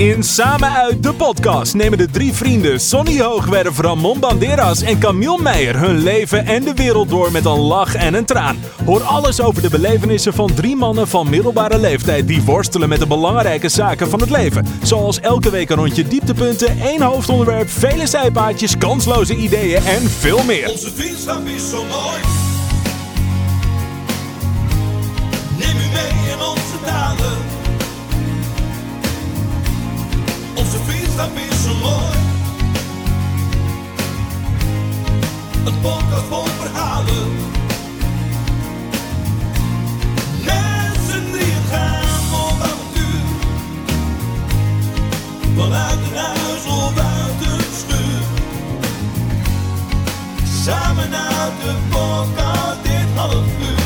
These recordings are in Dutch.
In Samen uit de podcast nemen de drie vrienden Sonny Hoogwerf, Ramon Banderas en Camille Meijer hun leven en de wereld door met een lach en een traan. Hoor alles over de belevenissen van drie mannen van middelbare leeftijd die worstelen met de belangrijke zaken van het leven. Zoals elke week een rondje dieptepunten, één hoofdonderwerp, vele zijpaadjes, kansloze ideeën en veel meer. Onze vriendschap is zo mooi. Onze vriendschap is zo mooi. Een podcast vol verhalen. Mensen die het gaan op avontuur. Vanuit een huis of uit schuur. Samen uit de podcast dit half uur.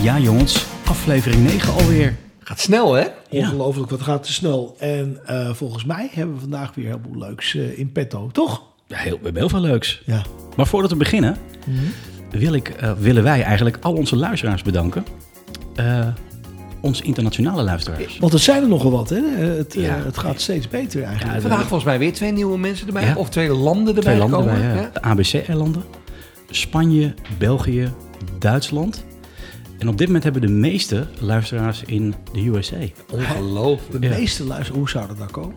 Ja jongens, aflevering 9 alweer. Gaat snel, hè? Ongelooflijk, wat gaat te snel. En eh, volgens mij hebben we vandaag weer heel veel leuks eh, in petto, toch? Ja, heel, we hebben heel veel leuks. Ja. Maar voordat we beginnen, wil ik, eh, willen wij eigenlijk al onze luisteraars bedanken. Eh, onze internationale luisteraars. Want er zijn er nogal wat, hè? Het, eh, Ja. het gaat steeds beter eigenlijk. Ja, Vandaag volgens mij weer twee nieuwe mensen erbij. Ja. Of twee landen erbij Twee landen komen. bij, ja. ja. de ABC-eilanden, Spanje, België, Duitsland. En op dit moment hebben we de meeste luisteraars in de USA. Ongelooflijk. de ja. meeste luisteren, hoe zou dat nou komen?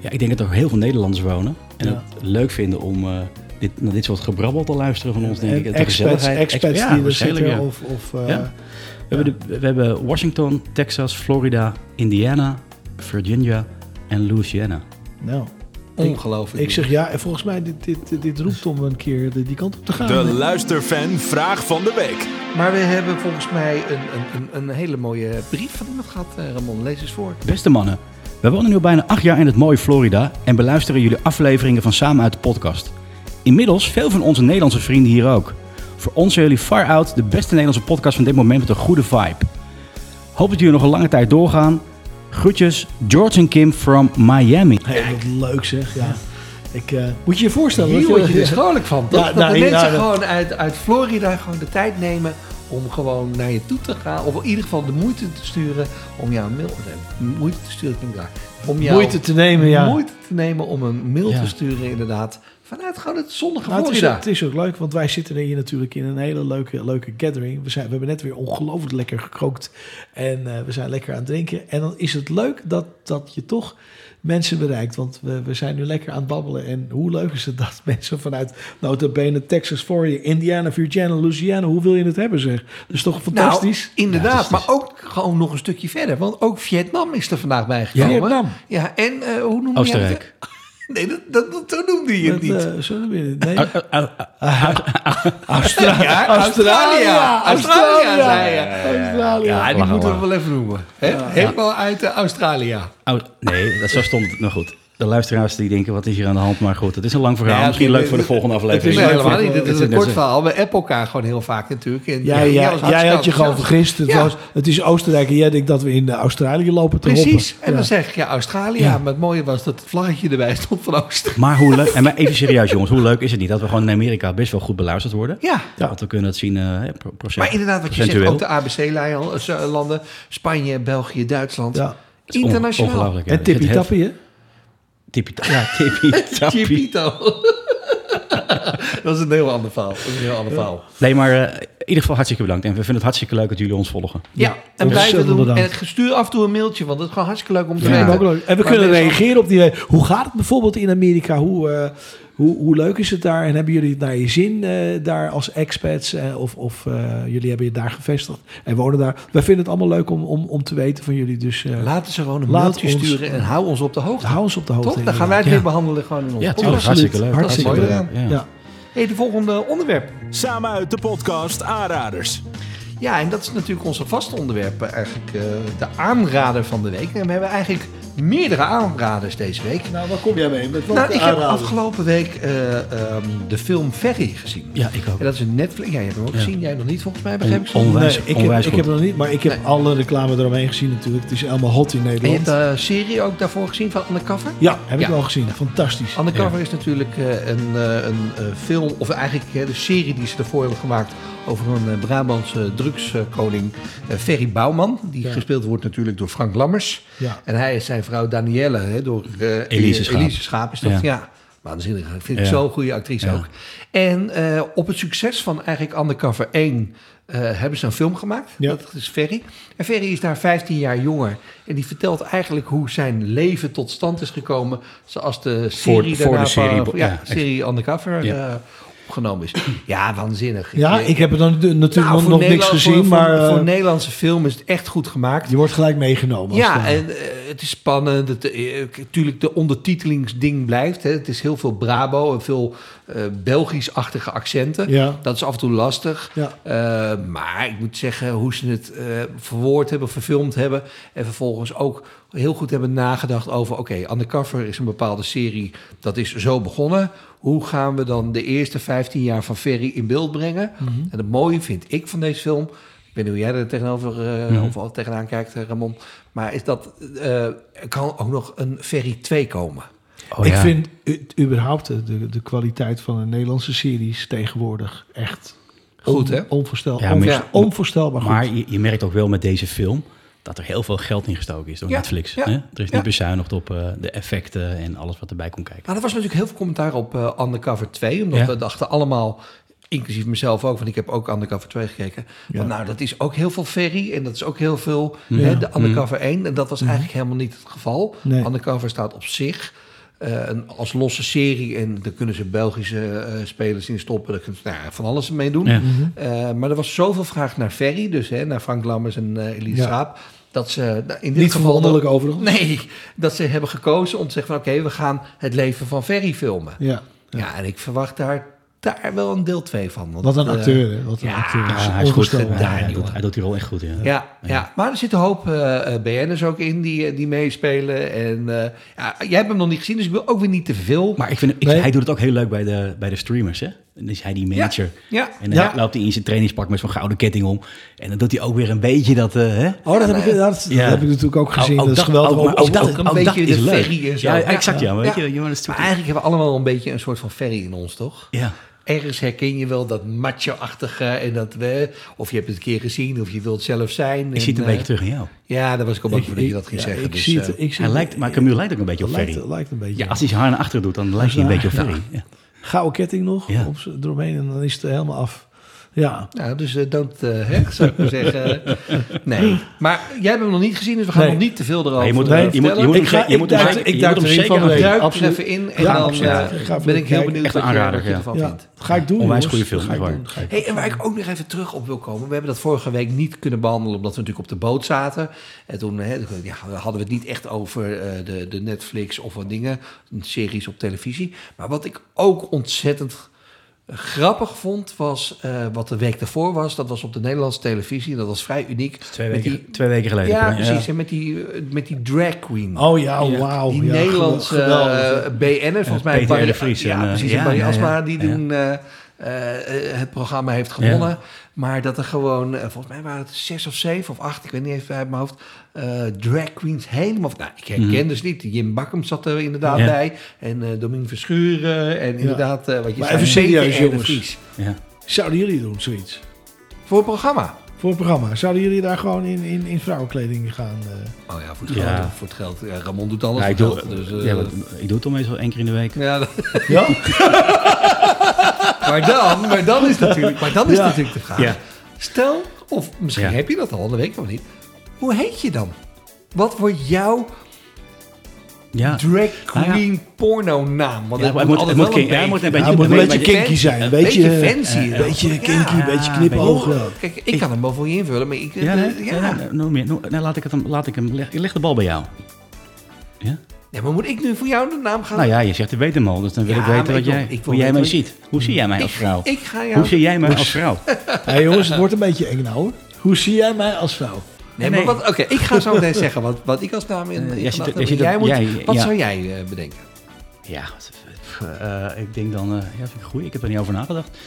Ja, ik denk dat er heel veel Nederlanders wonen. En Ja. het leuk vinden om eh, dit, naar dit soort gebrabbel te luisteren van ons. Denk ik. En De expats, gezelligheid. expats Ja, die er zitten. ja. Of, of, eh, Ja. We, hebben de, we hebben Washington, Texas, Florida, Indiana, Virginia en Louisiana. Nou, Ongelooflijk. ik zeg ja, en volgens mij dit, dit, dit roept om een keer de- die kant op te gaan. De luisterfan vraag van de week. Maar we hebben volgens mij een, een, een, een hele mooie brief van iemand gehad. Eh, Ramon, lees eens voor. Beste mannen, we wonen nu al bijna acht jaar in het mooie Florida en beluisteren jullie afleveringen van Samen uit de podcast. Inmiddels veel van onze Nederlandse vrienden hier ook. Voor ons zijn jullie far out de beste Nederlandse podcast van dit moment met een goede vibe. Hoop dat jullie nog een lange tijd doorgaan. Groetjes, George en Kim from Miami. Hey, wat leuk zeg, ja. Ik, eh, moet je je voorstellen. Hier word je je- dus vrolijk van. toch? Ja, dat nou, de mensen dat- gewoon uit, uit Florida gewoon de tijd nemen om gewoon naar je toe te gaan. Of in ieder geval de moeite te sturen om jou een mail... nee, Moeite te sturen klinkt raar. Om jou Moeite te nemen, ja. moeite te nemen om een mail Ja. te sturen inderdaad. Vanuit gewoon het zonnige Nou, het, is, Florida. het is ook leuk, want wij zitten hier natuurlijk in een hele leuke, leuke gathering. We, zijn, we hebben net weer ongelooflijk lekker gekookt en eh, we zijn lekker aan het drinken. En dan is het leuk dat, dat je toch mensen bereikt, want we, we zijn nu lekker aan het babbelen. En hoe leuk is het dat mensen vanuit notabene Texas, Florida, Indiana, Virginia, Louisiana, hoe wil je het hebben zeg? Dat is toch fantastisch? Nou, inderdaad, Ja, het is- maar ook gewoon nog een stukje verder. Want ook Vietnam is er vandaag bijgekomen. Vietnam. Ja, en eh, hoe noem je Oostenrijk. Nee, dat, dat, dat, zo noemde je het Dat, niet. eh, zo noem je het. Nee. ja, Australië. Australië, zei je. Australië. Ja, die moeten we wel even noemen. Hè? Helemaal uit eh, Australië. Nee, dat zo stond het. Nou goed. De luisteraars die denken, wat is hier aan de hand? Maar goed, het is een lang verhaal. Ja, Misschien het- leuk voor de het- volgende Het aflevering. is leuk helemaal niet. Het is het een is kort verhaal. We appen elkaar gewoon heel vaak natuurlijk. En Ja, jij ja, jij had je gewoon vergist. Het, Ja. was, het is Oostenrijk en jij denkt dat we in eh, Australië lopen te Precies. hoppen. En Ja. dan zeg ik ja, Australië. Ja. Maar het mooie was dat het vlaggetje erbij stond van Oostenrijk. Maar hoe leuk, en maar even serieus jongens, hoe leuk is het niet dat we gewoon in Amerika best wel goed beluisterd worden? Ja. Ja. Want we kunnen het zien, eh, procent, Maar inderdaad, wat je zegt, ook de ABC-landen, Spanje, België, Duitsland. Het is Internationaal. En tippie Het- het- tappie, hè? Tippie Ja. Chipito. dat is een heel ander verhaal. Dat is een heel ander verhaal. Nee, maar eh, in ieder geval hartstikke bedankt. En we vinden het hartstikke leuk dat jullie ons volgen. Ja, en blijven ontzettend doen. bedankt. En stuur af en toe een mailtje, want het is gewoon hartstikke leuk om te Ja, weten. En we Maar kunnen reageren op die... Hoe gaat het bijvoorbeeld in Amerika? Hoe, eh, hoe, hoe leuk is het daar? En hebben jullie het naar je zin eh, daar als expats? eh, of of eh, jullie hebben je daar gevestigd en wonen daar? Wij vinden het allemaal leuk om, om, om te weten van jullie. Dus eh, Laten ze gewoon een mailtje ons- sturen en hou ons op de hoogte. hou ons op de hoogte. Toch? Dan gaan wij het Ja. weer behandelen gewoon in onze Ja, tuurlijk. Hartstikke leuk. Hartstikke Hartstikke leuk. leuk. Ja. Hey, de volgende onderwerp. Samen uit de podcast Aanraders. Ja, en dat is natuurlijk onze vaste onderwerp, eigenlijk eh, de aanrader van de week. En we hebben eigenlijk meerdere aanraders deze week. Nou, waar kom jij mee? Met welke Nou, ik heb afgelopen week eh, ehm, de film Ferry gezien. Ja, ik ook. En dat is een Netflix. Ja, je hebt hem ook Ja. gezien. Jij nog niet, volgens mij, begreep ik onwijs- Nee, ik, heb, onwijs ik goed. heb het nog niet, maar ik heb Nee. alle reclame eromheen gezien natuurlijk. Het is allemaal hot in En je Nederland. hebt de serie ook daarvoor gezien van Undercover? ja, heb ik wel gezien. Fantastisch. Undercover is natuurlijk eh, een, eh, een eh, film, of eigenlijk eh, de serie die ze ervoor hebben gemaakt over een eh, Brabantse drugskoning, eh, Ferry Bouwman. Die Ja. gespeeld wordt natuurlijk door Frank Lammers. Ja. En hij is zijn vrouw Danielle, hè, door eh, Elise Schaap. Elise Schaap is dat, Ja. ja. Waanzinnig, ik vind ik Ja. zo'n goede actrice Ja. ook. En eh, op het succes van eigenlijk Undercover 1 eh, hebben ze een film gemaakt. Ja. Dat is Ferry. En Ferry is daar 15 jaar jonger. En die vertelt eigenlijk hoe zijn leven tot stand is gekomen. Zoals de serie voor daarna de serie, van- ja, ja, serie Undercover Ja. Opgenomen is. Ja, waanzinnig. Ja, ik heb er dan natuurlijk nog, Nou, voor nog niks gezien, voor, maar Voor, eh, voor een Nederlandse film is het echt goed gemaakt. je wordt gelijk meegenomen. Ja, en eh, het is spannend. Het, eh, natuurlijk, de ondertitelingsding blijft. Hè. Het is heel veel Brabo en veel eh, Belgisch-achtige accenten. Ja. Dat is af en toe lastig. Ja. Eh, maar ik moet zeggen, hoe ze het eh, verwoord hebben, verfilmd hebben. En vervolgens ook heel goed hebben nagedacht over... oké, Undercover is een bepaalde serie, dat is zo begonnen. Hoe gaan we dan de eerste 15 jaar van Ferry in beeld brengen? Mhm. En het mooie vind ik van deze film... Ik weet niet hoe jij er tegenover eh, Mhm. of al tegenaan kijkt, eh, Ramon. Maar is dat eh, er kan ook nog een Ferry 2 komen? Oh, ik ja. vind überhaupt de, de, kwaliteit van de Nederlandse series tegenwoordig echt Goed, on- hè? Onvoorstel, Ja, onvoorstelbaar goed. Maar je, je merkt ook wel met deze film dat er heel veel geld in gestoken is door Ja, Netflix. ja, hè? Er is ja. niet bezuinigd op eh, de effecten en alles wat erbij kon kijken. Nou, er was natuurlijk heel veel commentaar op eh, Undercover 2. Omdat Ja. we dachten allemaal, inclusief mezelf ook... want ik heb ook Undercover 2 gekeken... Ja. Nou, dat is ook heel veel Ferry... en dat is ook heel veel Ja. hè, de Undercover 1. En dat was eigenlijk helemaal niet het geval. Nee. Undercover staat op zich... eh, een, als losse serie en daar kunnen ze Belgische eh, spelers in stoppen. Daar kunnen ze nou, ja, van alles mee doen. Ja. Mhm. Eh, maar er was zoveel vraag naar Ferry, dus hè, naar Frank Lammers en Elise Ja. Schaap, dat ze nou, in dit Niet geval verwonderlijk overigens. Nee, dat ze hebben gekozen om te zeggen van oké, we gaan het leven van Ferry filmen. Ja. Ja, en ik verwacht daar, daar wel een deel 2 van. want, Wat een eh, acteur, hè? Wat een ja, acteur. Ja, hij is goed Onvoorstelbaar. gedaan. Ja, hij, doet, hij doet die rol echt goed. Ja. ja, ja, maar er zitten een hoop eh eh, BN'ers ook in die, die meespelen. En eh, ja, jij hebt hem nog niet gezien, dus ik wil ook weer niet te veel. Maar ik vind, ik, Nee. hij doet het ook heel leuk bij de, bij de streamers. Hè? Dan is hij die manager. ja. En dan Ja. loopt hij in zijn trainingspak met zo'n gouden ketting om. En dan doet hij ook weer een beetje dat... eh, hè? Oh, dat heb, ik, dat, Ja. dat heb ik natuurlijk ook gezien. Ook- ook dat is geweldig. ook- maar Ook- ook dat- ook een beetje dat is de leuk. ferry en zo. Ja, exact. Ja, maar weet Ja. je, Maar eigenlijk hebben we allemaal een beetje een soort van Ferry in ons, toch? Ja. Ergens herken je wel dat macho-achtige en dat we, of je hebt het een keer gezien, of je wilt zelf zijn. Ik en, zie het een eh, beetje terug in jou. Ja, daar was ik al bang voor dat je dat ging ja, zeggen. Ik dus, zie het. eh, Ik zie Hij lijkt, maar Camille lijkt ook een beetje op lijkt, Ferry. lijkt een beetje. Ja, als hij zijn haar naar achteren doet, dan lijkt hij een beetje op Ferry. Ja. Gouden ketting nog op, eromheen en dan is het helemaal af. Ja. Nou, dus eh, don't, eh, hè, zou ik maar zeggen. Nee, maar jij hebt hem nog niet gezien, dus we gaan Nee. nog niet te veel erover Maar je moet, eh, je moet, je vertellen. moet Ik hem ga- je ik moet hem duik- zeker- ik duik van. Duik er even in en Ja, dan eh, Ik ga even ben ik heel kijken. benieuwd Echt een wat je- aanrader, je ja. ervan ja. vindt. Ga ik doen. Onwijs goede film, Ga ik doen. Hey, en waar ik ook nog even terug op wil komen. We hebben dat vorige week niet kunnen behandelen, omdat we natuurlijk op de boot zaten. En toen hè, ja, hadden we het niet echt over eh, de, de Netflix of wat dingen, series op televisie. Maar wat ik ook ontzettend grappig vond, was eh, wat de week daarvoor was. Dat was op de Nederlandse televisie. Dat was vrij uniek. Twee weken, die- twee weken geleden. Ja, Ja. precies. En met die, eh, met die drag queen. Oh ja, wauw. Die ja, Nederlandse geweldig. eh, BN'er, volgens mij. Peter Barry- de Vries Ja, en, precies. ja, en Barry. Asma, die doen het programma heeft gewonnen. Maar dat er gewoon, eh, volgens mij waren het zes of zeven of acht, ik weet niet even uit mijn hoofd, eh, drag queens helemaal... Nou, ik herken ze niet. Jim Bakkum zat er inderdaad Ja. bij. En eh Domien Verschuren. En inderdaad, eh, wat je Maar zei, even serieus, jongens. Zouden jullie doen zoiets? Voor het programma. Voor het programma. Zouden jullie daar gewoon in, in, in vrouwenkleding gaan? eh? Oh ja, voor het Ja. geld. Voor het geld. Ja, Ramon doet alles Ja, ik, voor doe, geld. Dus, eh, ja, ik doe het toch meestal één keer in de week. ja, dat- Ja? maar, dan, maar dan is natuurlijk, maar dan is Ja. natuurlijk de vraag. Ja. Stel, of misschien heb je dat al, dat weet ik nog niet. Hoe heet je dan? Wat wordt jouw Ja. drag Nou ja. queen porno naam? Want Ja, het moet het moet- een moet beetje- een beetje- Ja, het moet een een beetje beetje kinky zijn. Een beetje, beetje fancy. Een beetje kinky, een beetje knipogen. Kijk, ik kan hem wel voor je invullen, maar ik... Ja, nee, ja. nee, nee, laat ik het hem, laat ik hem, leg, leg de bal bij jou. Ja? Ja, maar moet ik nu voor jou de naam gaan? Nou ja, je zegt, ik weet hem al, dus dan wil Ja, ik weten wat ik jij, wil hoe jij mij ziet. Hoe zie jij mij als vrouw? Ik ga jou... Hoe zie jij mij als vrouw? Hé jongens, het wordt een beetje eng nou hoor. Hoe zie jij mij als vrouw? Nee, Nee. maar wat... Oké, ik ga zo meteen zeggen wat, wat ik als naam in, in jij moet, jij- wat ja. zou jij eh, bedenken? Ja, eh, ik denk dan, eh, ja, vind ik goed. Ik heb er niet over nagedacht.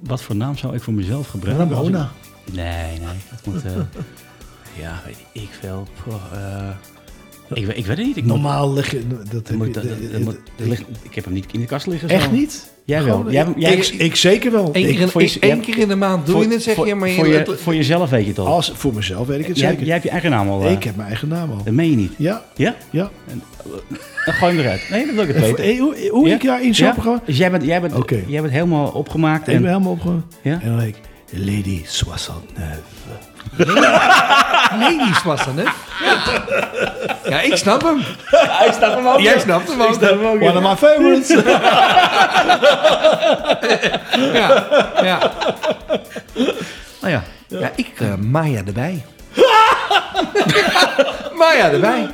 Wat voor naam zou ik voor mezelf gebruiken? Ramona. ik- Nee, nee, dat moet, ja, weet ik veel. Poh, eh, Ik, weet- ik weet het niet. Ik, moet, Normaal leg je... Dat heb moet- je- dat- de- dat de- moet- de- ligt- ik heb hem niet in de kast liggen. Echt zo. niet? Jij wel. Gewoon, Jij, ik- jij, ik, ik zeker wel. Eén keer, ja. keer in de maand doe voor- je het, zeg voor- je, maar je... voor, je, het- voor jezelf weet je het al. als, voor mezelf weet ik het jij, zeker. jij hebt je eigen naam al. eh. ik heb mijn eigen naam al. Dat meen je niet. Ja, Ja? ja. Dan gooi je hem eruit. Nee, dat wil ik het En voor- weten. eh, hoe hoe ik zo'n programma... Dus jij bent, jij bent, Oké. jij bent helemaal opgemaakt. Ik ben En, helemaal opgewonden. Ja? En dan denk ik... Lady 69. Ladies was dat, hè? Ja, ik snap hem. hij staat hem ook. Jij snapt hem ook. One of my favorites. Ja, ja. Nou ja. ja ik, eh, Maya erbij. Maya erbij.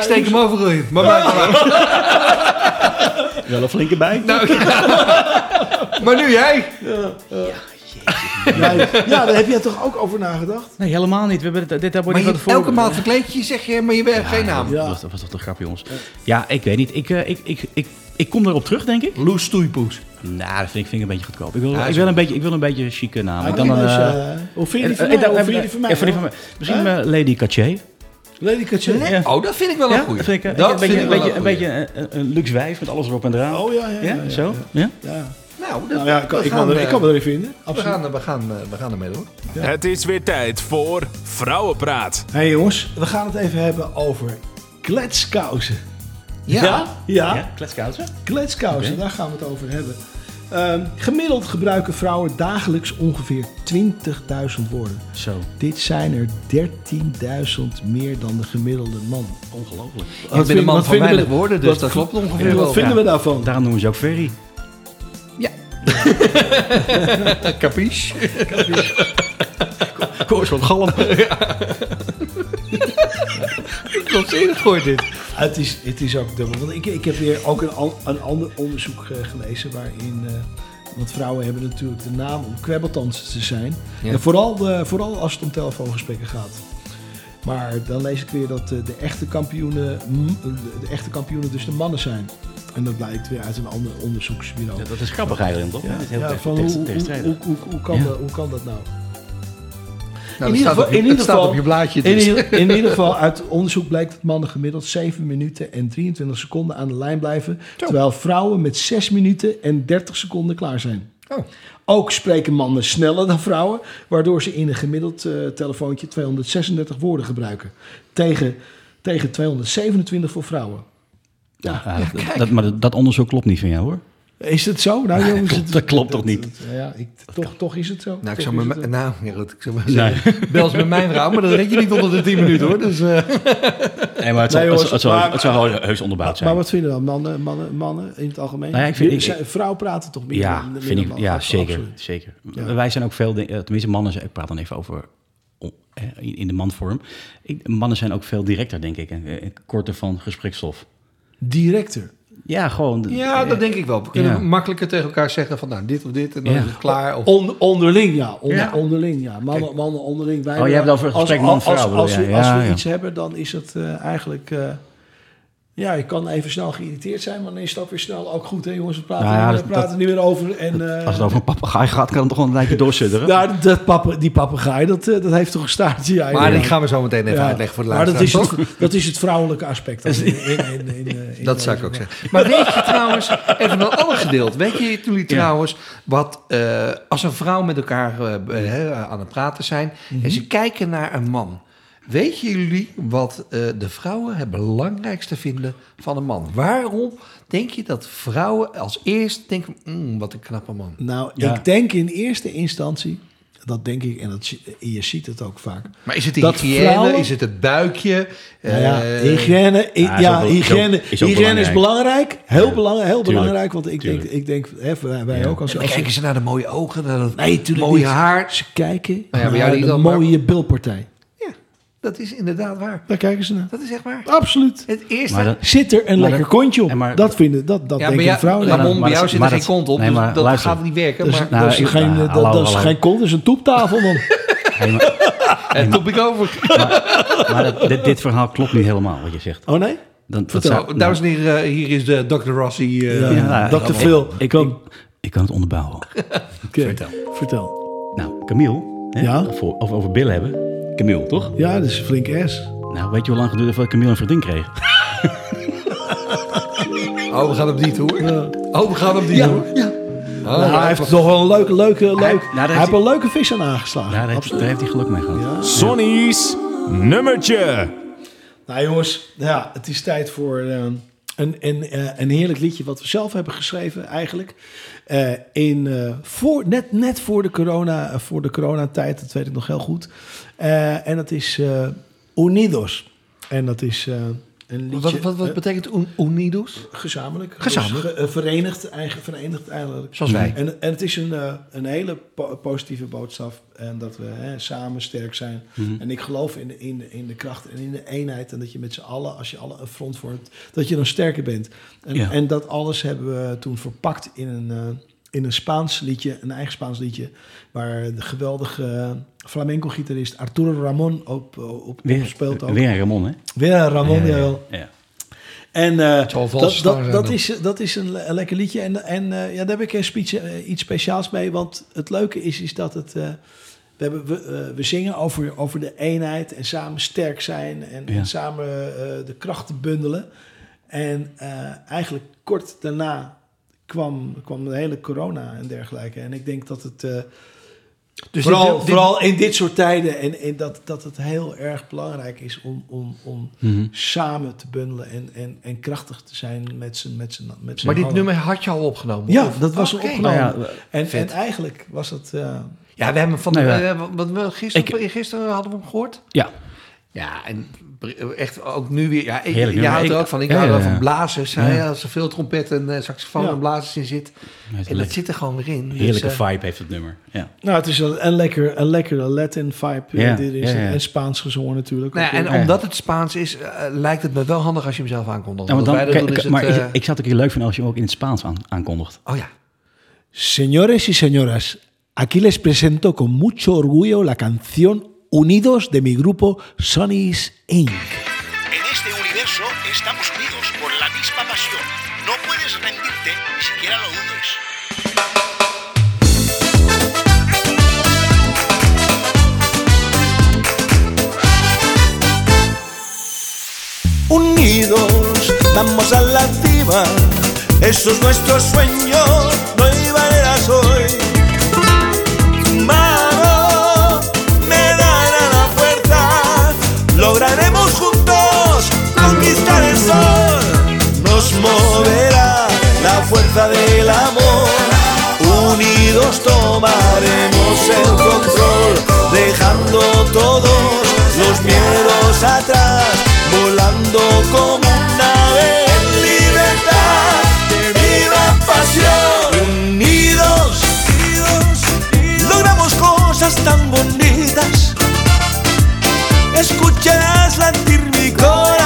Steek hem overal in. Maar. Wel een flinke bij. Nou, ja. Maar nu jij. Ja, ja, daar heb jij toch ook over nagedacht? Nee, helemaal niet. We hebben het, dit hebben we Maar niet je, van tevoren- elke maand verkleed je je, zeg je, maar je hebt geen naam. Ja. Dat, was, dat was toch een grap, jongens. Ja, ik weet niet. Ik, eh, ik, ik, ik, ik kom erop terug, denk ik. Loes stoeipoes. Nou, dat vind ik, vind ik een beetje goedkoop. Ik wil, Ja, ik wil, een, beetje, ik wil een beetje een chique naam. Dan een, eh, hoe vind je die van eh, mij? eh, Hoe vind je die van mij? van. Misschien Lady Caché. Lady. Ja. Oh, dat vind ik wel een Ja, goeie. dat vind ik, dat een vind beetje, ik een beetje, een, goeie. beetje een, een luxe wijf met alles erop en eraan. Oh ja, ja. ja, ja, ja, zo? Ja. Ja? Ja. Nou, dat, Nou ja, ik kan, we ik kan, er, ik eh, kan me erin vinden. we gaan, we, gaan, eh, we gaan ermee door. Het is weer tijd voor Vrouwenpraat. Hé hey jongens, we gaan het even hebben over kletskousen. Ja. Ja, Ja, kletskousen. kletskousen, Oké. daar gaan we het over hebben. Ehm, gemiddeld gebruiken vrouwen dagelijks ongeveer 20.000 woorden. Zo, Dit zijn er 13.000 meer dan de gemiddelde man. ongelooflijk. Ik ben een man wat van vinden we- weinig woorden, dus wat- dat klopt ongeveer Wat vinden we daarvan? Daarom noemen ze ook Ferry. Capiche? Koos van Galm. Klopt eerder gehoord dit. Het is, het is ook dubbel. Want ik, ik heb weer ook een, an- een ander onderzoek eh, gelezen waarin. eh, want vrouwen hebben natuurlijk de naam om kwebbeltans te zijn. Ja. En vooral, de, vooral als het om telefoongesprekken gaat. Maar dan lees ik weer dat eh, de echte kampioenen, mm, de, de echte kampioenen dus de mannen zijn. En dat blijkt weer uit een ander onderzoeksbureau. Ja, dat is grappig eigenlijk, toch? Ja, Niet heel ja, van hoe, hoe, hoe, hoe, hoe, kan Ja. dat, hoe kan dat nou? Nou, In ieder geval- op je- in ieder staat geval- op je blaadje. In, Dus. ieder- in ieder geval, uit onderzoek blijkt dat mannen gemiddeld 7 minuten en 23 seconden aan de lijn blijven. Terwijl vrouwen met 6 minuten en 30 seconden klaar zijn. Oh. Ook spreken mannen sneller dan vrouwen, waardoor ze in een gemiddeld eh, telefoontje 236 woorden gebruiken. Tegen, tegen 227 voor vrouwen. Ja, ja, dat- dat, maar dat- onderzoek klopt niet van jou, hoor. Is het zo? Nou, jongens, klopt- het- dat klopt toch niet? ja, ik, toch, toch is het zo. Nou, ik zou zo. nou, ja goed, ik zou maar zeggen, bel eens met mijn vrouw, maar dat red je niet onder de 10 minuten hoor. Dus, eh, Nee, maar het Nee, zou, het, jongens, het zou, maar- het zou wel heus onderbouwd zijn. Maar wat vinden we dan? Mannen, mannen, mannen in het algemeen? Nou ja, ik vind- ik- vrouwen praten toch meer ja, dan- meer vind dan ik, mannen? ja zeker. absoluut. zeker. Ja. Wij zijn ook veel, eh, tenminste mannen, ik praat dan even over eh, in de manvorm. Ik, mannen zijn ook veel directer, denk ik, en, en korter van gesprekstof. Directer. Ja, gewoon. ja, dat denk ik wel. We kunnen Ja. makkelijker tegen elkaar zeggen van nou, dit of dit en dan Ja. is het klaar. Of, On- onderling, ja. Onder, Ja. Onderling, ja. Mannen, mannen onderling. Wij Oh, jij hebt het over het als- gesprek als- man-vrouw, Als, als, bedoel we, jij? als we ja. iets hebben, dan is het eh, eigenlijk... eh, ja, je kan even snel geïrriteerd zijn, maar dan is dat weer snel ook goed. Hè, jongens, we praten, Nou ja, we praten niet meer over. En, eh, Als het over een papegaai gaat, kan het toch wel een tijdje doorsudderen. nou, dat pape, die papegaai, dat, eh, dat heeft toch een staartje. Ja, maar ja. die gaan we zo meteen even Ja. uitleggen voor de Maar dat is, het, dat is het vrouwelijke aspect. dan in, in, in, in, in Dat zou ik ook zeggen. Maar weet je trouwens, even een ander gedeelte. Weet je jullie trouwens wat eh, als een vrouw met elkaar aan het praten zijn en ze kijken naar een man. Weet jullie wat eh, de vrouwen het belangrijkste vinden van een man? Waarom denk je dat vrouwen als eerst denken, "Mm, wat een knappe man? Nou, Ja. ik denk in eerste instantie, dat denk ik, en dat, je ziet het ook vaak. Maar is het de Dat hygiëne? vrouwen- Is het het buikje? Nou ja, Eh, hygiëne, ja, hygiëne, is hygiëne is belangrijk. Heel, Ja, belangrijk, heel tuurlijk, belangrijk. Want ik denk, ik denk hè, wij, wij Ja. ook als, en als kijken ze naar de mooie ogen, naar dat Nee, tuurlijk mooie niet. haar. Ze kijken Nou jou naar niet de maar- mooie bilpartij. Dat is inderdaad waar. Daar kijken ze naar. Dat is echt waar. Absoluut. Het eerste... Maar dat- Zit er een Maar lekker dat- kontje op? maar- dat vinden, dat, dat ja, denken bij jou, vrouwen. maar Ramon, dat- bij jou zit er maar geen kont op, nee, dus maar dat luister. gaat niet werken. Dat is, maar Nou, dat is, ik- geen, nou, dat, hallo, dat is hallo. geen kont, dat is een toeptafel man. Hey, maar en top ik over. maar dat- dit, dit verhaal klopt niet helemaal, wat je zegt. Oh nee? Dan, dat Vertel. zou- Nou, dames en heren, eh, hier is de Dr. Rossi. eh, Ja. Ja, Dr. ik- Phil, Ik, kom. ik, kan het onderbouwen. Vertel. Vertel. Nou, Camille, hè, Ja? of, over Bill hebben. Camille, toch? Ja, dat is een flinke S. Nou, weet je hoe lang het duurde voordat Camille een vriendin kreeg? Oh, we gaan op die tour. Oh, we gaan op die Ja, tour. ja. Oh, Nou, hij ja. heeft toch wel een leuke, leuke, leuk. daar hij heeft hij- een leuke vis aan aangeslagen. Ja, daar heeft, daar heeft hij geluk mee gehad. Ja. Sonny's nummertje. Nou jongens, ja, het is tijd voor eh, een, een, eh, een heerlijk liedje wat we zelf hebben geschreven eigenlijk. Eh, in, eh, voor, net, net voor de, corona, voor de coronatijd, dat weet ik nog heel goed. En dat is Unidos. En dat is een liedje... Wat, wat, wat betekent un- unidos? gezamenlijk. Gezamenlijk. Dus ge- eh, verenigd, eigen, verenigd eigenlijk. Zoals wij. En, en het is een, eh, een hele po- positieve boodschap. En dat we hè, samen sterk zijn. En ik geloof in de, in, de, in de kracht en in de eenheid. En dat je met z'n allen, als je alle een front vormt, dat je dan sterker bent. En, Ja. en dat alles hebben we toen verpakt in een, eh, in een Spaans liedje, een eigen Spaans liedje. Waar de geweldige eh, flamenco-gitarist Arturo Ramon op, op, op Weer, speelt. Ook. weer Ramon, hè? Weer een Ramon, Ja, jawel. ja. En eh, wel dat, dat, is, dat is een, le- een lekker liedje. En, en eh, ja, daar heb ik een speech, eh, iets speciaals mee. Want het leuke is, is dat het. eh, we, hebben, we, eh, we zingen over, over de eenheid en samen sterk zijn. En, Ja. en samen eh, de krachten bundelen. En eh, eigenlijk kort daarna kwam, kwam de hele corona en dergelijke. En ik denk dat het. eh, Dus vooral, dit- vooral in dit soort tijden. En, en dat, dat het heel erg belangrijk is om, om, om Mhm. samen te bundelen en, en, en krachtig te zijn met z'n met z'n Maar dit allen. nummer had je al opgenomen? Ja, of? dat was al Oké. opgenomen. Nou ja, en, en eigenlijk was het... eh, Ja, we hebben van Nee, de, ja. eh, wat we gisteren, gisteren hadden we hem gehoord. Ja, Ja, en echt ook nu weer. Ja, ik, Heerlijk nummer. houdt er Ik- ook van. Ik ja, hou ja, wel ja. van blazers. hè. Als er veel trompet en eh, saxofoon Ja. en blazers in zit. En dat zit er gewoon weer in. Dus, heerlijke eh, vibe heeft het nummer. Ja. nou, het is een, een, lekker, een lekkere Latin vibe. eh, Ja, dit is ja, ja. En Spaans gezongen natuurlijk. nou en Ja. omdat het Spaans is, lijkt het me wel handig als je hem zelf aankondigt. Ja, maar dan, is het, ik, ik zou het ook heel leuk vinden als je hem ook in het Spaans aan, aankondigt. Oh ja. Señores y señoras, aquí les presento con mucho orgullo la canción Unidos de mi grupo Sonny's Inc. En este universo estamos unidos por la misma pasión. No puedes rendirte, ni siquiera lo dudes. Unidos, vamos a la cima. Eso es nuestro sueño, no hay del amor. Unidos tomaremos el control, dejando todos los miedos atrás, volando como un ave en libertad. ¡Que viva pasión! Unidos, logramos cosas tan bonitas. Escucharás latir mi corazón.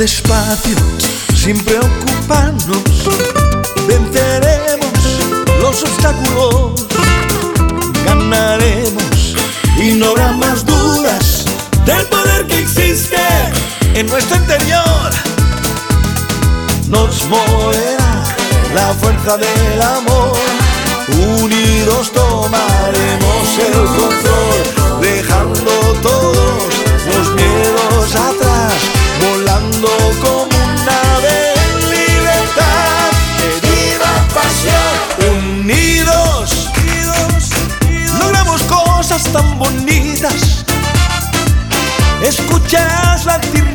Despacio, sin preocuparnos, venceremos los obstáculos, ganaremos. Y no habrá más dudas del poder que existe en nuestro interior. Nos moverá la fuerza del amor, unidos tomaremos el control, dejando todos los miedos atrás, tan bonitas. Escucharás latir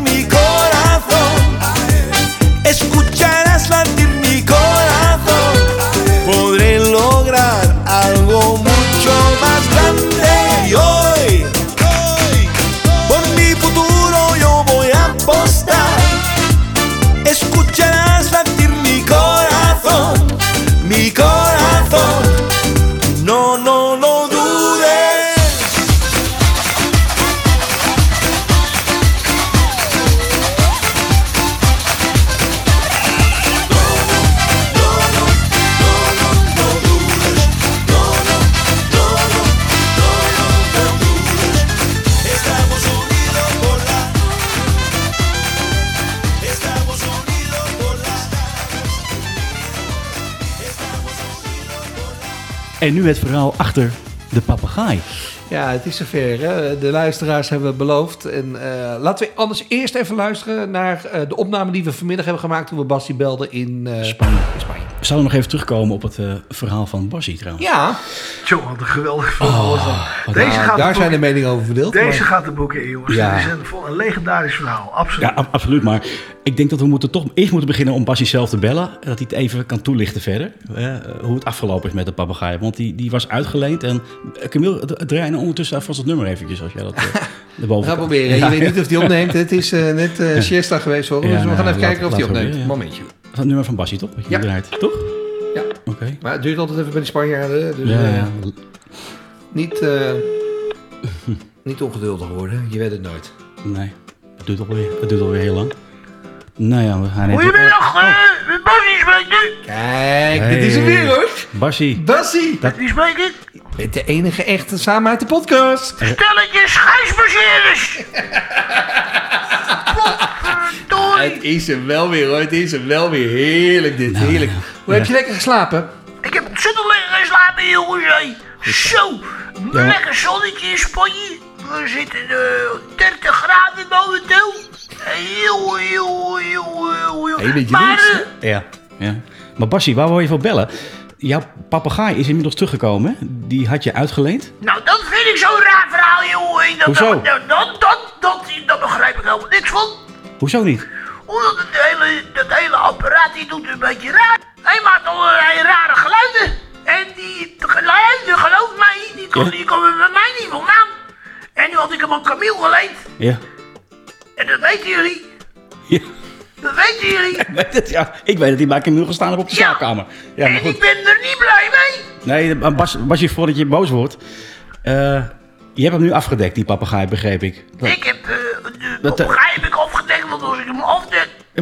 En nu het verhaal achter de papegaai. Ja, het is zover. Hè? De luisteraars hebben beloofd. En eh, laten we anders eerst even luisteren naar eh, de opname die we vanmiddag hebben gemaakt toen we Basti belden in eh, Spanje. in Spanje. We zouden nog even terugkomen op het eh, verhaal van Bassie trouwens. Ja, Zo, wat een geweldig verhaal dat. Deze, nou, gaat daar de zijn de meningen over verdeeld. deze maar- gaat de boeken in, jongens. Ja. Dit is een, vol- een legendarisch verhaal, absoluut. Ja, ab- absoluut. Maar ik denk dat we moeten toch eerst moeten beginnen om Bassie zelf te bellen. Dat hij het even kan toelichten verder. hoe het afgelopen is met de papegaai. Want die, die was uitgeleend. En eh, Camille, draai nou ondertussen vast het nummer eventjes. Als jij dat eh, gaan kan. proberen. Ja, je weet niet of hij opneemt. Het is net siesta geweest. Ja, dus we nou, gaan even kijken of we opneemt. Momentje. Het nummer van Bassie, toch? Wat je Ja. draait, toch? Ja. Oké. Maar het duurt altijd even bij de Spanjaarden. Dus Ja, eh, ja. niet, eh, niet ongeduldig worden. Je weet het nooit. Nee, het duurt alweer, het duurt alweer heel lang. Nou ja, we gaan even... Goedemiddag, eh, met Bassie spreekt. Kijk, Hey. dit is hem weer hoor. Bassie, Bassie. Met wie spreek ik? Met de enige echte samen uit de podcast. Stelletje schijsbaseerders. Het is hem wel weer hoor. Het is hem wel weer. Heerlijk dit. Heerlijk. Hoe heb je lekker geslapen? Ik heb ontzettend lekker geslapen, jongens. hé. Zo, Ja. lekker zonnetje in Spanje. We zitten uh, 30 graden momenteel. Heel, heel, heel, heel, heel. Maar, eh, Ja, ja. Maar Bassie, waar wil je voor bellen? Jouw papegaai is inmiddels teruggekomen. Die had je uitgeleend. nou, dat vind ik zo'n raar verhaal, jongen. Dat, Hoezo? Dat, dat, dat, dat, dat, dat begrijp ik helemaal niks van. Hoezo niet? Omdat het hele, dat hele apparaat die doet een beetje raar. Hij maakt allerlei rare geluiden. En die geluiden, geloof mij, die, Ja. die komen bij mij niet vandaan. En nu had ik hem aan Camille geleend. Ja. En dat weten jullie. ja. Dat weten jullie. Ik weet het, ja. Ik weet het, die maakt inmiddels gestaan heb op de Ja. slaapkamer. Ja, maar en ik ben er niet blij mee. Nee, maar Bas, Basje, voordat je boos wordt. eh, je hebt hem nu afgedekt, die papegaai, begreep ik. Dat- Ik heb, eh de eh, papegaai heb ik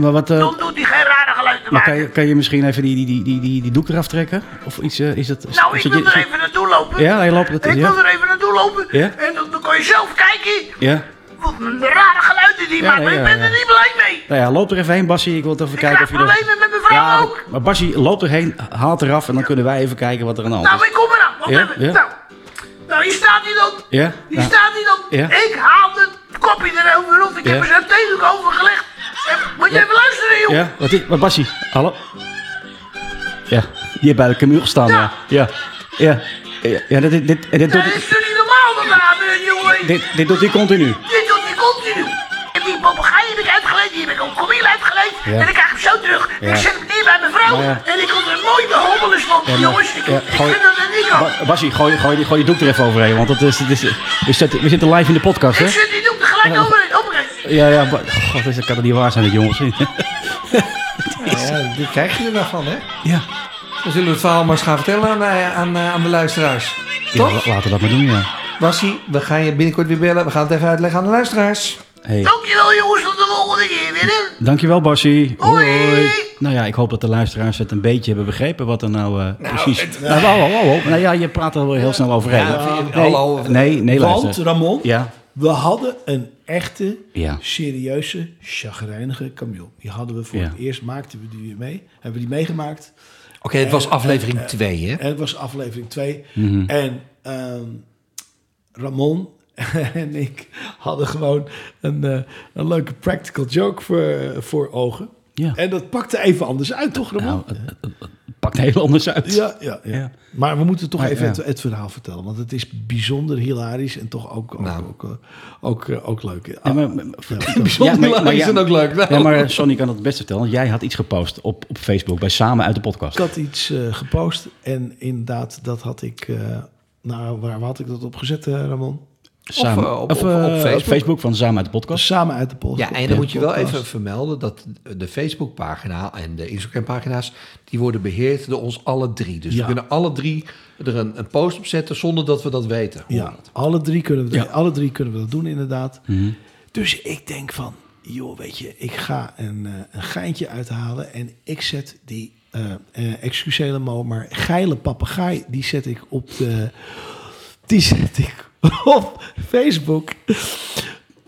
maar wat, eh, dan doet hij geen rare geluiden maar kan je, kan je misschien even die, die, die, die, die, die doek eraf trekken? Of iets, eh, is dat... Nou, ik wil je- er even naartoe lopen. Ja, je loopt het, Ik wil er even naartoe lopen. Ja. En dan, dan kan je zelf kijken Ja? wat een rare geluiden die Ja, maakt. ja, ik ben er niet blij mee. Nou ja, loop er even heen, Bassie. Ik wil het even Ik kijken of je... dat- problemen met mijn vrouw Ja, ook. maar Bassie, loop erheen, haal het eraf en dan kunnen wij even kijken wat er aan de hand Nou, is. ik kom eraan. Wacht Ja, even. Nou, nou, hier staat hij dan. Ja? Hier Nou, staat hij dan. Ik haal het kopje erover op. Ik heb er zo'n theedoek over gelegd. Moet je even luisteren, joh. Ja, wat is... Wat, Bassie, hallo? Ja, die heeft bij de Camille gestaan, ja. Ja. Ja, ja. Dit, dit, dit, Dat is toch niet normaal er gebeurt, jongen. dit, dit doet hij continu. Dit doet hij continu. En die papegaai heb ik uitgeleid, die heb ik ook Camille uitgeleid. Ja. En ik krijg hem zo terug. Ja. Ik zet hem neer bij mijn vrouw. En ik kon er mooi de van. Ja, jongens, ik, ja, ik gooi- vind dat niet kan. Ba- Bassie, gooi, gooi, gooi je doek er even overheen, want het is, het is, we, zitten, we zitten live in de podcast, hè? Ik zet die doek er gelijk overheen. Ja, ja, ba- god, dat kan er niet waar zijn, dit jongens. Ja, dit krijg je er wel van, hè? Ja, Dan zullen we het verhaal maar eens gaan vertellen aan, eh, aan, eh, aan de luisteraars. ja Toch? la- laten we dat maar doen, ja. Bassie, we gaan je binnenkort weer bellen. We gaan het even uitleggen aan de luisteraars. Hey. Dankjewel, jongens. Tot de volgende keer weer. Dankjewel, Bassie. Hoi. Nou ja, ik hoop dat de luisteraars het een beetje hebben begrepen wat er nou, eh, precies... Nou, wow, wow, wow, wow. Nou ja, je praat er wel heel snel overheen. Ja, nee, nee, nee, Want, luister. Ramon, Ja, we hadden een echte, Ja. serieuze, chagrijnige Camille. Die hadden we voor Ja. het eerst, maakten we die mee. Hebben we die meegemaakt. Oké, het was aflevering 2, hè? En het was aflevering 2. Mhm. En ehm, Ramon en ik hadden gewoon een, eh, een leuke practical joke voor, voor ogen. Ja. En dat pakte even anders uit, toch Ramon? nou, het, het- het- het pakt heel anders uit. ja, ja, ja, Ja. Maar we moeten toch Maar, even ja. het, het verhaal vertellen. Want het is bijzonder hilarisch en toch ook, ook, Nou. ook, eh, ook, eh, ook leuk. Ja, maar, Ah, Bijzonder hilarisch en ook leuk. Nou. Ja, maar Sonny kan het het beste vertellen. want Jij had iets gepost op, op Facebook bij Samen uit de podcast. Ik had iets eh, gepost en inderdaad, dat had ik... eh, nou, waar had ik dat op gezet, eh, Ramon? Samen, eh, op- of, op- eh, op Facebook. Facebook van Samen uit de podcast. Samen uit de post. Ja, en dan moet je wel even vermelden dat de Facebookpagina en de Instagram-pagina's... die worden beheerd door ons alle drie. Dus Ja. we kunnen alle drie er een, een post op zetten zonder dat we dat weten. Ja, dat. alle drie, kunnen we, Ja. alle drie kunnen we dat doen, inderdaad. Mhm. Dus ik denk van, joh, weet je, ik ga een, eh, een geintje uithalen en ik zet die, eh eh excuus helemaal, maar geile papegaai, die zet ik op de, die zet ik op Facebook.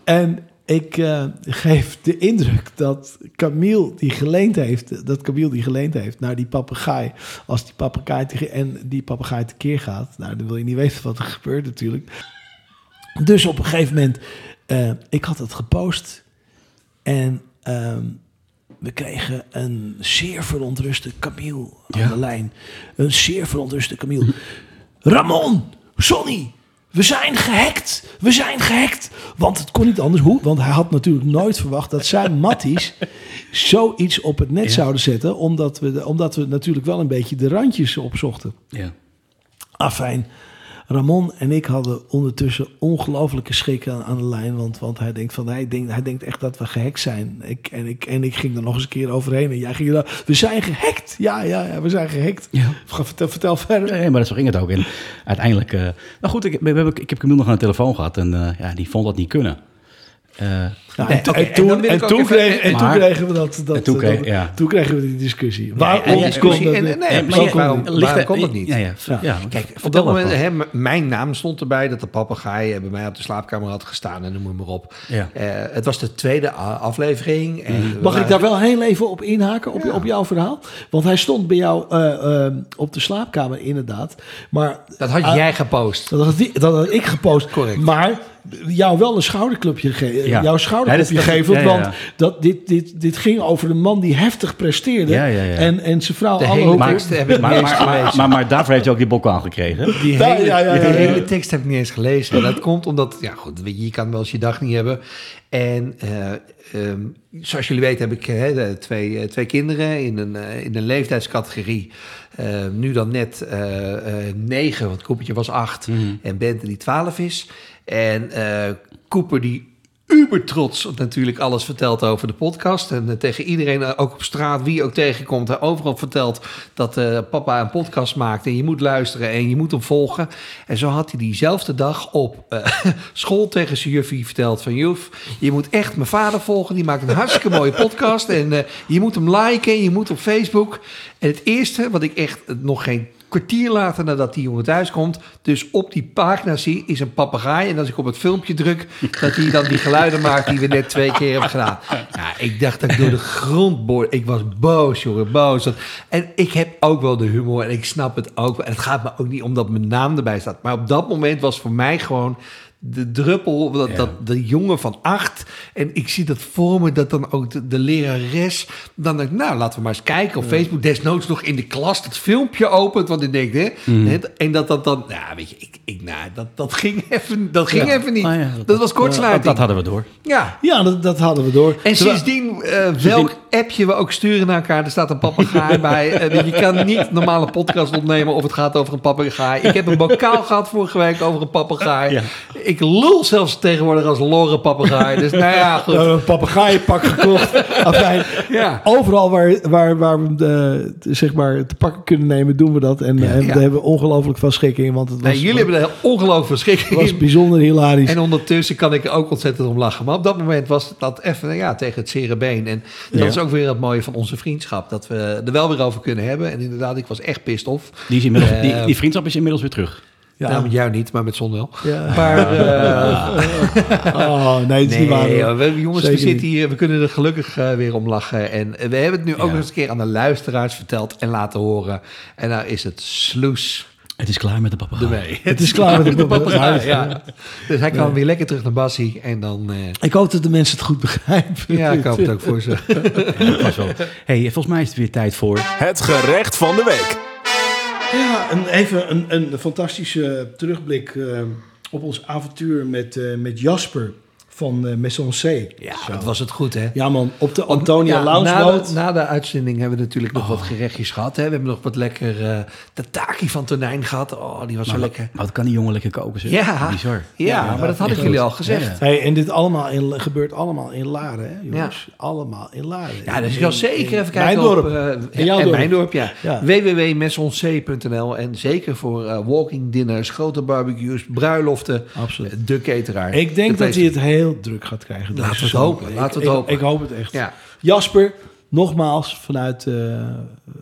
En ik eh, geef de indruk dat Camille die geleend heeft, dat Camille die geleend heeft naar die papegaai, als die papegaai en die papegaai tekeer gaat, nou dan wil je niet weten wat er gebeurt natuurlijk. Dus op een gegeven moment, eh, ik had het gepost en ehm, we kregen een zeer verontruste Camille aan Ja. de lijn. Een zeer verontruste Camille. Ramon, Sonny, we zijn gehackt. We zijn gehackt. Want het kon niet anders. Hoe? Want hij had natuurlijk nooit verwacht dat zijn matties zoiets op het net Ja. zouden zetten. Omdat we, omdat we natuurlijk wel een beetje de randjes opzochten. Ja. Afijn. Ramon en ik hadden ondertussen ongelofelijke schrik aan, aan de lijn. Want, want hij, denkt van, hij, denkt, hij denkt echt dat we gehackt zijn. Ik, en, ik, en ik ging er nog eens een keer overheen. En jij ging er, we zijn gehackt. Ja, ja, ja, we zijn gehackt. Ja. Vertel, vertel verder. Nee, maar zo ging het ook. En uiteindelijk... eh, nou goed, ik, we ik heb Camille nog aan de telefoon gehad en eh, ja, die vond dat niet kunnen. Eh, Nee, en, toen, en kregen, en toen Maar- kregen we dat. dat en toen kreeg- dat- ja. toen kregen we die discussie. Waarom kon dat niet? nee, waarom- ligt waarom kon dat niet? Ja, ja. Kijk, op vertel dat moment, hè, mijn naam stond erbij dat de papegaai bij mij op de slaapkamer had gestaan en noem maar op. Ja. Eh, het was de tweede aflevering. En we Mag ik daar wel heel even op inhaken, op, op jouw verhaal? Want hij stond bij jou eh, op de slaapkamer, inderdaad. Maar Dat had Ah, jij gepost. Dat had, die- dat had ik gepost. Correct. Maar jou wel een schouderklapje gegeven. Ja. Jouw ja, ja, ja. Want dat, dit, dit, dit ging over een man die heftig presteerde. Ja, ja, ja. En, en zijn vrouw De alle hele tekst heb ik Maar, niet eens maar, maar, gelezen. maar, maar daarvoor heeft hij ook die bok aangekregen. Die Ja, hele, ja, ja, ja, die hele tekst heb ik niet eens gelezen. En dat komt omdat, ja goed, je, kan wel eens je dag niet hebben. En eh, ehm, zoals jullie weten heb ik eh, twee, eh, twee kinderen in een, eh, in een leeftijdscategorie. Eh, nu dan net eh, eh, negen, want Koepertje was acht. En Bente die twaalf is. En eh Cooper die uber trots natuurlijk alles vertelt over de podcast. En eh, tegen iedereen, eh, ook op straat, wie ook tegenkomt, overal vertelt dat papa een podcast maakt. En je moet luisteren en je moet hem volgen. En zo had hij diezelfde dag op school tegen zijn juffie verteld van... Juf, je moet echt mijn vader volgen. Die maakt een hartstikke mooie podcast. En je moet hem liken en je moet op Facebook. En het eerste wat ik echt nog geen kwartier later nadat die jongen thuis komt, dus op die pagina zie, is een papegaai. En als ik op het filmpje druk, dat hij dan die geluiden maakt die we net twee keer hebben gedaan. Ja, ik dacht dat ik door de grond boor. Ik was boos, jongen, boos. Dat- En ik heb ook wel de humor en ik snap het ook. En het gaat me ook niet omdat mijn naam erbij staat. Maar op dat moment was voor mij gewoon de druppel, dat, Ja. dat de jongen van acht. En ik zie dat voor me, dat dan ook de, de lerares. Dan denk ik, nou, laten we maar eens kijken op Facebook. Desnoods nog in de klas dat filmpje opent. Want ik denk, hè. Mhm. hè, En dat dat dan, nou, weet je, ik, ik, nou, dat, dat ging even, dat ging even niet. Ah, dat, was kortsluiting. Dat, dat hadden we door. ja. Ja, dat, dat hadden we door. En sindsdien, eh, welk appje we ook sturen naar elkaar, er staat een papegaai bij. Eh, je kan niet normale podcast opnemen of het gaat over een papegaai. Ik heb een bokaal gehad vorige week over een papegaai. Ja. Ik lul zelfs tegenwoordig als Lorre papegaai. Dus nou ja, goed. We hebben een papegaaienpak gekocht. Afijn, Ja. Overal waar, waar, waar we de, zeg maar, te pakken kunnen nemen, doen we dat. En, en Ja. daar hebben we ongelooflijk veel schik in. Want het was, Nee, jullie hebben er ongelooflijk verschrikkelijk het was bijzonder hilarisch. En ondertussen kan ik er ook ontzettend om lachen. Maar op dat moment was dat even ja, tegen het zere been. En dat is ook weer het mooie van onze vriendschap. Dat we er wel weer over kunnen hebben. En inderdaad, ik was echt pissed off. Die, is inmiddels, die, Eh, die vriendschap is inmiddels weer terug. ja. Nou, met jou niet, maar met Zon wel. Ja. Maar eh, Oh, nee, het is niet waar. Nee, hoor. joh, we, jongens, we zitten niet. hier, we kunnen er gelukkig eh, weer om lachen. En we hebben het nu ook Ja. nog eens een keer aan de luisteraars verteld en laten horen. En daar is het sloes Het is klaar met de papegaai. ermee. Het is klaar met de papegaai, ja. Dus hij kan weer lekker terug naar Bassie en dan... eh, Ik hoop dat de mensen het goed begrijpen. ja, ik hoop het ook voor ze. Ja, hey, volgens mij is het weer tijd voor... Het gerecht van de week. Ja, een, even een, een fantastische terugblik eh, op ons avontuur met, eh, met Jasper van uh, Maison C. Ja, dat was het goed, hè? Ja man, op de Antonia Ja, Lounge na, de, na de uitzending hebben we natuurlijk nog wat gerechtjes gehad. Hè? We hebben nog wat lekker uh, tataki van tonijn gehad. Oh, die was Maar zo wat- lekker. Maar wat kan die jongen lekker koken, zeg. Ja, Bizar. ja, maar dat had ik jullie al gezegd. Hey, en dit allemaal in, gebeurt allemaal in Laren, hè, jongens? Allemaal in Laren. Ja, dus ik zal zeker even kijken mijn dorp. op... eh, In jouw en dorp. mijn dorp, ja. Ja. www.messonc.nl En zeker voor eh, walking dinners, grote barbecues, bruiloften. Absoluut. eh, De cateraar. Ik denk De dat hij het heel druk gaat krijgen. Laten we het hopen, Ik- laten we het ik- hopen. Ik hoop het echt. Ja. Jasper, nogmaals, vanuit eh,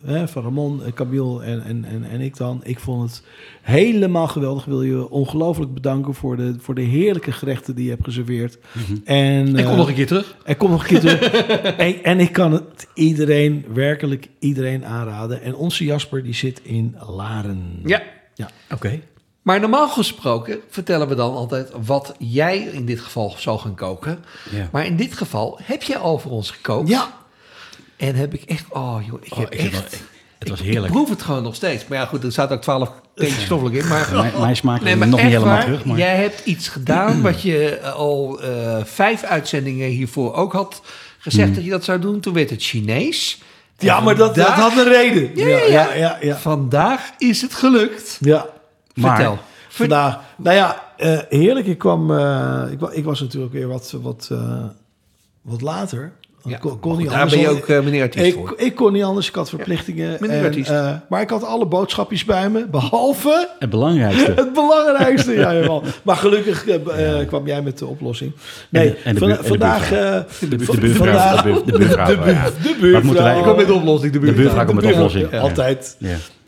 hè, van Ramon, eh, Camille en, en, en, en ik dan. Ik vond het helemaal geweldig. Ik wil je ongelooflijk bedanken voor de, voor de heerlijke gerechten die je hebt geserveerd. En, Ik kom eh, nog een keer terug. er komt nog een keer terug. en, en ik kan het iedereen, werkelijk iedereen aanraden. En onze Jasper, die zit in Laren. Ja. Oké. Maar normaal gesproken vertellen we dan altijd wat jij in dit geval zou gaan koken. Ja. Maar in dit geval heb je al voor ons gekookt. Ja. En heb ik echt, oh joh, ik Oh, heb ik heb echt... wel- het was ik- heerlijk. Ik proef het gewoon nog steeds. Maar ja, goed, er staat ook twaalf teentjes stoffelijk in. Maar, Mijn, mijn smaak nee, maar nog niet helemaal waar, terug. Maar... jij hebt iets gedaan wat je eh, al eh, vijf uitzendingen hiervoor ook had gezegd Hmm. dat je dat zou doen. Toen werd het Chinees. En Ja, maar dat, dat had een reden. Ja, ja, ja. ja, ja. Vandaag is het gelukt. Ja. Maar- Vertel. Vandaag. Nou ja, eh, heerlijk. Ik kwam. eh, ik, ik was natuurlijk weer wat, wat, eh, wat later. Ja, Ik kon, kon niet daar anders. ben je ook, meneer artiest ik, voor. ik kon niet anders. Ik had verplichtingen. meneer en, artiest. eh, maar ik had alle boodschapjes bij me. Behalve Het belangrijkste. het belangrijkste. ja, jawel. Maar gelukkig kwam jij met de oplossing. Nee, de- en de en de vandaag. buurvrouw. eh, De, de buurvrouw. De, buur- de buurvrouw. de, bu- ja. de buurvrouw. Ik kom met de oplossing. De De buurt. buurvrouw met de buurvrouw. oplossing. Ja, Altijd.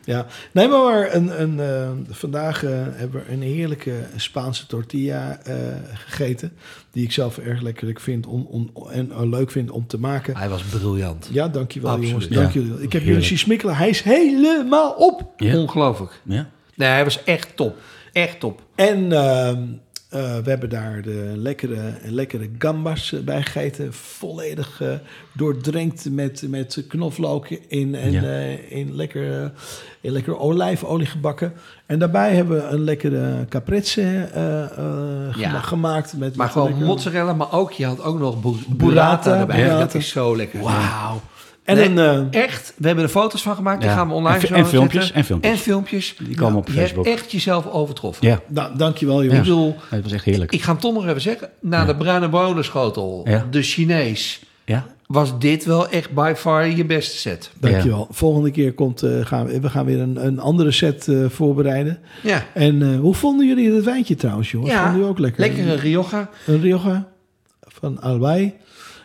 Ja. Nee, maar een, een, eh, vandaag eh, hebben we een heerlijke Spaanse tortilla eh, gegeten. Die ik zelf erg lekker vind om, om, en leuk vind om te maken. Hij was briljant. Ja, dankjewel Absoluut. jongens. Ja. Dankjewel. Ik heb jullie zien smikkelen. Hij is helemaal op. Ja. Ongelooflijk. Ja. Nee, hij was echt top. Echt top. En eh, we hebben daar de lekkere, lekkere gambas bij gegeten. Volledig eh, doordrenkt met, met knoflook in, en Ja. eh, in, lekker, in lekkere olijfolie gebakken. En daarbij hebben we een lekkere caprese eh, eh, Ja. gemaakt. Met Maar met gewoon lekker- mozzarella, maar ook, je had ook nog bu- Burrata, burrata erbij. burrata. Dat is zo lekker. Wauw. En Nee, een, eh, echt, we hebben er foto's van gemaakt. Die gaan we online En zo en filmpjes, zetten. en filmpjes. En filmpjes. Die komen op Je Facebook. hebt echt jezelf overtroffen. Ja. nou, dankjewel Ik jongens. bedoel, Het was echt heerlijk. ik ga hem toch nog even zeggen. Na de bruine bonenschotel, Ja. de Chinees, Ja. was dit wel echt by far je beste set. Dankjewel. Volgende keer komt, eh, gaan we, we gaan weer een, een andere set eh, voorbereiden. Ja. En eh, hoe vonden jullie het wijntje trouwens, jongens? Ja, Vonden jullie ook lekker? Lekkere Rioja. Een Rioja van Albay.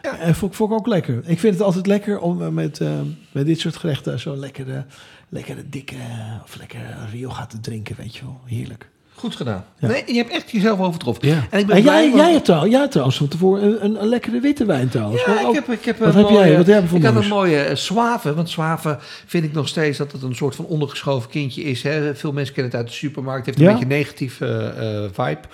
Ja. En vond, vond ik ook lekker. Ik vind het altijd lekker om eh, met, eh, met dit soort gerechten zo'n lekkere, lekkere dikke of lekkere Rioja te drinken, weet je wel. Heerlijk. Goed gedaan. Ja. Nee, je hebt echt jezelf overtroffen. Ja. En ik ben En jij, jij, hebt trouw, jij trouwens van tevoren een, een, een lekkere witte wijn trouwens. Ja, ik heb, ik heb wat een heb jij? mooie, Wat heb ik had een mooie uh, Suave. Want Suave vind ik nog steeds dat het een soort van ondergeschoven kindje is. Hè. Veel mensen kennen het uit de supermarkt. Het heeft een Ja? beetje een negatieve eh, vibe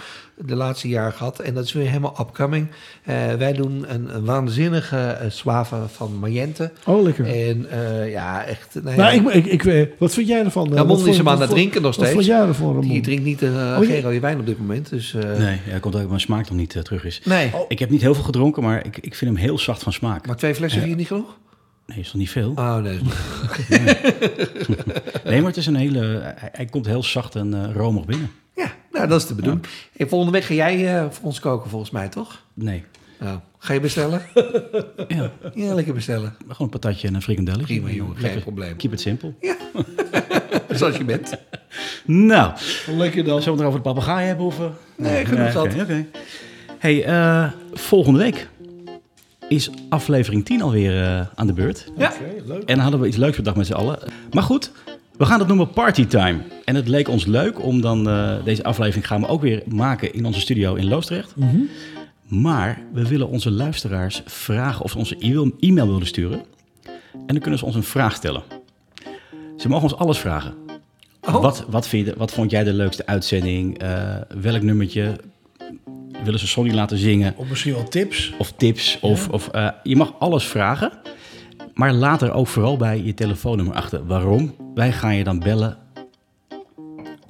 de laatste jaren gehad. En dat is weer helemaal upcoming. Eh, wij doen een, een waanzinnige Suave van Mayente. Oh, lekker. En eh, ja, echt... Nou, ja, nou, ik, ik, ik, weet- wat vind jij ervan? Ramon Wat is hem aan wat het drinken nog Wat vond steeds. jij ervan, Ramon? Die drinkt niet uh, Oh, je- geen rode wijn op dit moment. Dus, eh, Nee, ja, komt ook mijn smaak nog niet terug is. nee. Ik heb niet heel veel gedronken, maar ik, ik vind hem heel zacht van smaak. Maar twee flessen vind je niet genoeg? Nee, is toch niet veel? Oh, nee. Nee, maar het is een hele... Hij, hij komt heel zacht en eh, romig binnen. Ja, nou, dat is de bedoeling. En volgende week ga jij eh, voor ons koken, volgens mij, toch? Nee. Nou, ga je bestellen? Ja, Ja, lekker bestellen. gewoon een patatje en een frikandelletje. Prima, jongen. Geen Lekker. probleem. Keep it simple. Zoals je bent. Nou, Lekker dan. zullen we het over de papegaai hebben? Of, eh? Nee, genoeg zat. Oké. Hey, eh, volgende week is aflevering 10 alweer eh, aan de beurt. Ja. Oké, leuk. En dan hadden we iets leuks bedacht met z'n allen. Maar goed, we gaan het noemen Partytime. En het leek ons leuk om dan... eh, deze aflevering gaan we ook weer maken in onze studio in Loosdrecht. Maar we willen onze luisteraars vragen of ze onze e-mail, e-mail willen sturen. En dan kunnen ze ons een vraag stellen. Ze mogen ons alles vragen. Oh. Wat, wat, vind je, wat vond jij de leukste uitzending? Eh, welk nummertje willen ze Sonny laten zingen? Of misschien wel tips. Of tips? Of, of, eh, je mag alles vragen. Maar laat er ook vooral bij je telefoonnummer achter. Waarom? Wij gaan je dan bellen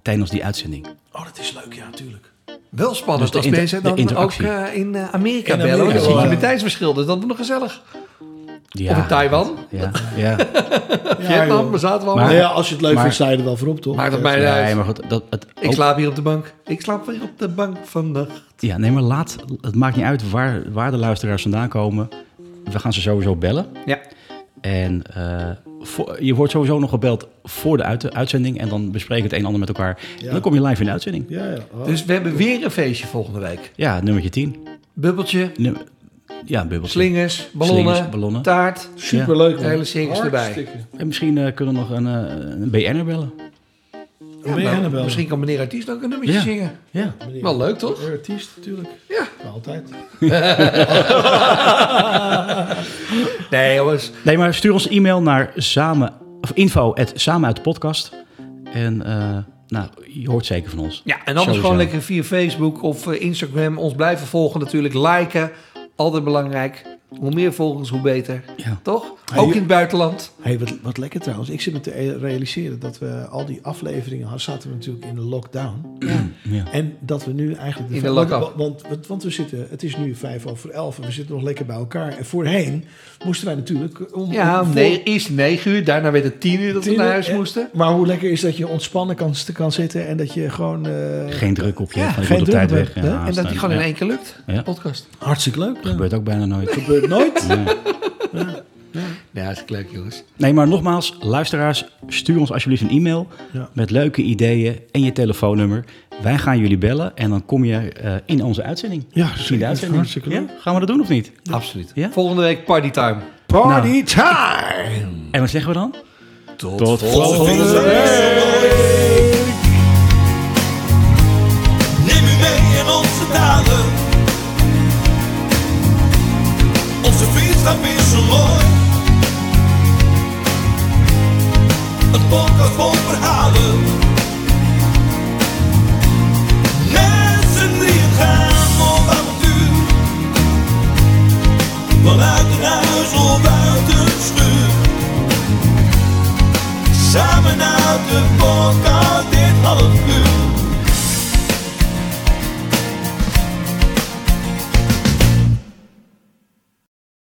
tijdens die uitzending. Oh, dat is leuk, ja, natuurlijk. Wel spannend Dus als mensen de dan ook eh, in eh, Amerika In bellen. Amerika, Dan zit je met tijdsverschil, dus dat is nog gezellig. Ja, Of in Taiwan. Ja, ja. Vietnam, we zaten wel. Maar- Nou ja, als je het leuk vindt, sta je er wel voor op, toch? Maakt het mij niet Nee, uit. maar goed. Dat, het, Ik ook- slaap hier op de bank. Ik slaap weer op de bank vannacht. Ja, nee, maar laat, het maakt niet uit waar, waar de luisteraars vandaan komen. We gaan ze sowieso bellen. Ja. En eh, voor- je wordt sowieso nog gebeld voor de uit- uitzending. En dan bespreken we het een en ander met elkaar. En dan kom je live in de uitzending. Ja, ja. Oh. Dus we hebben weer een feestje volgende week. Ja, nummertje 10. Bubbeltje. Num- Ja, bubbeltje. Slingers, ballonnen, Slingers, ballonnen. taart. Superleuk. De man. hele circus erbij. En misschien eh, kunnen we nog een, eh, een BN'er bellen. Ja, Ben je nou, Annabelle? misschien kan meneer artiest ook een nummertje Ja. zingen. Ja. Meneer- Wel leuk, toch? Meneer Artiest, natuurlijk. Ja. Altijd. Nee, jongens. Nee, maar stuur ons e-mail naar samen, of info at samen uit de podcast. En eh, nou, je hoort zeker van ons. Ja, en anders Sowieso. gewoon lekker via Facebook of eh, Instagram ons blijven volgen natuurlijk. Liken, altijd belangrijk. Hoe meer volgers, hoe beter. Ja. Toch? Ook in het buitenland. Hey, wat, wat lekker trouwens. Ik zit me te e- realiseren dat we al die afleveringen hadden, zaten we natuurlijk in de lockdown. Ja. En dat we nu eigenlijk... In de want, lock-up. want, want, want we zitten, het is nu vijf over elf en we zitten nog lekker bij elkaar. En voorheen moesten wij natuurlijk... Om, Ja, om- nee, eerst negen uur. Daarna werd het tien uur dat we naar huis moesten. Maar hoe lekker is dat je ontspannen kan, kan zitten en dat je gewoon... eh, Geen druk op je, Ja, van je geen op tijd druk weg. En dat die gewoon in één keer lukt. Ja. Podcast. Hartstikke leuk. Ja. gebeurt ook bijna nooit. Gebeurt nooit. Ja, hartstikke leuk, jongens. Nee, maar nogmaals, luisteraars, stuur ons alsjeblieft een e-mail Ja. met leuke ideeën en je telefoonnummer. Wij gaan jullie bellen en dan kom je eh, in onze uitzending. Ja, de zeker. uitzending. Hartstikke leuk. Ja? Gaan we dat doen of niet? Absoluut. Ja? Volgende week partytime. Party Nou. time! En wat zeggen we dan? Tot, Tot volgende week.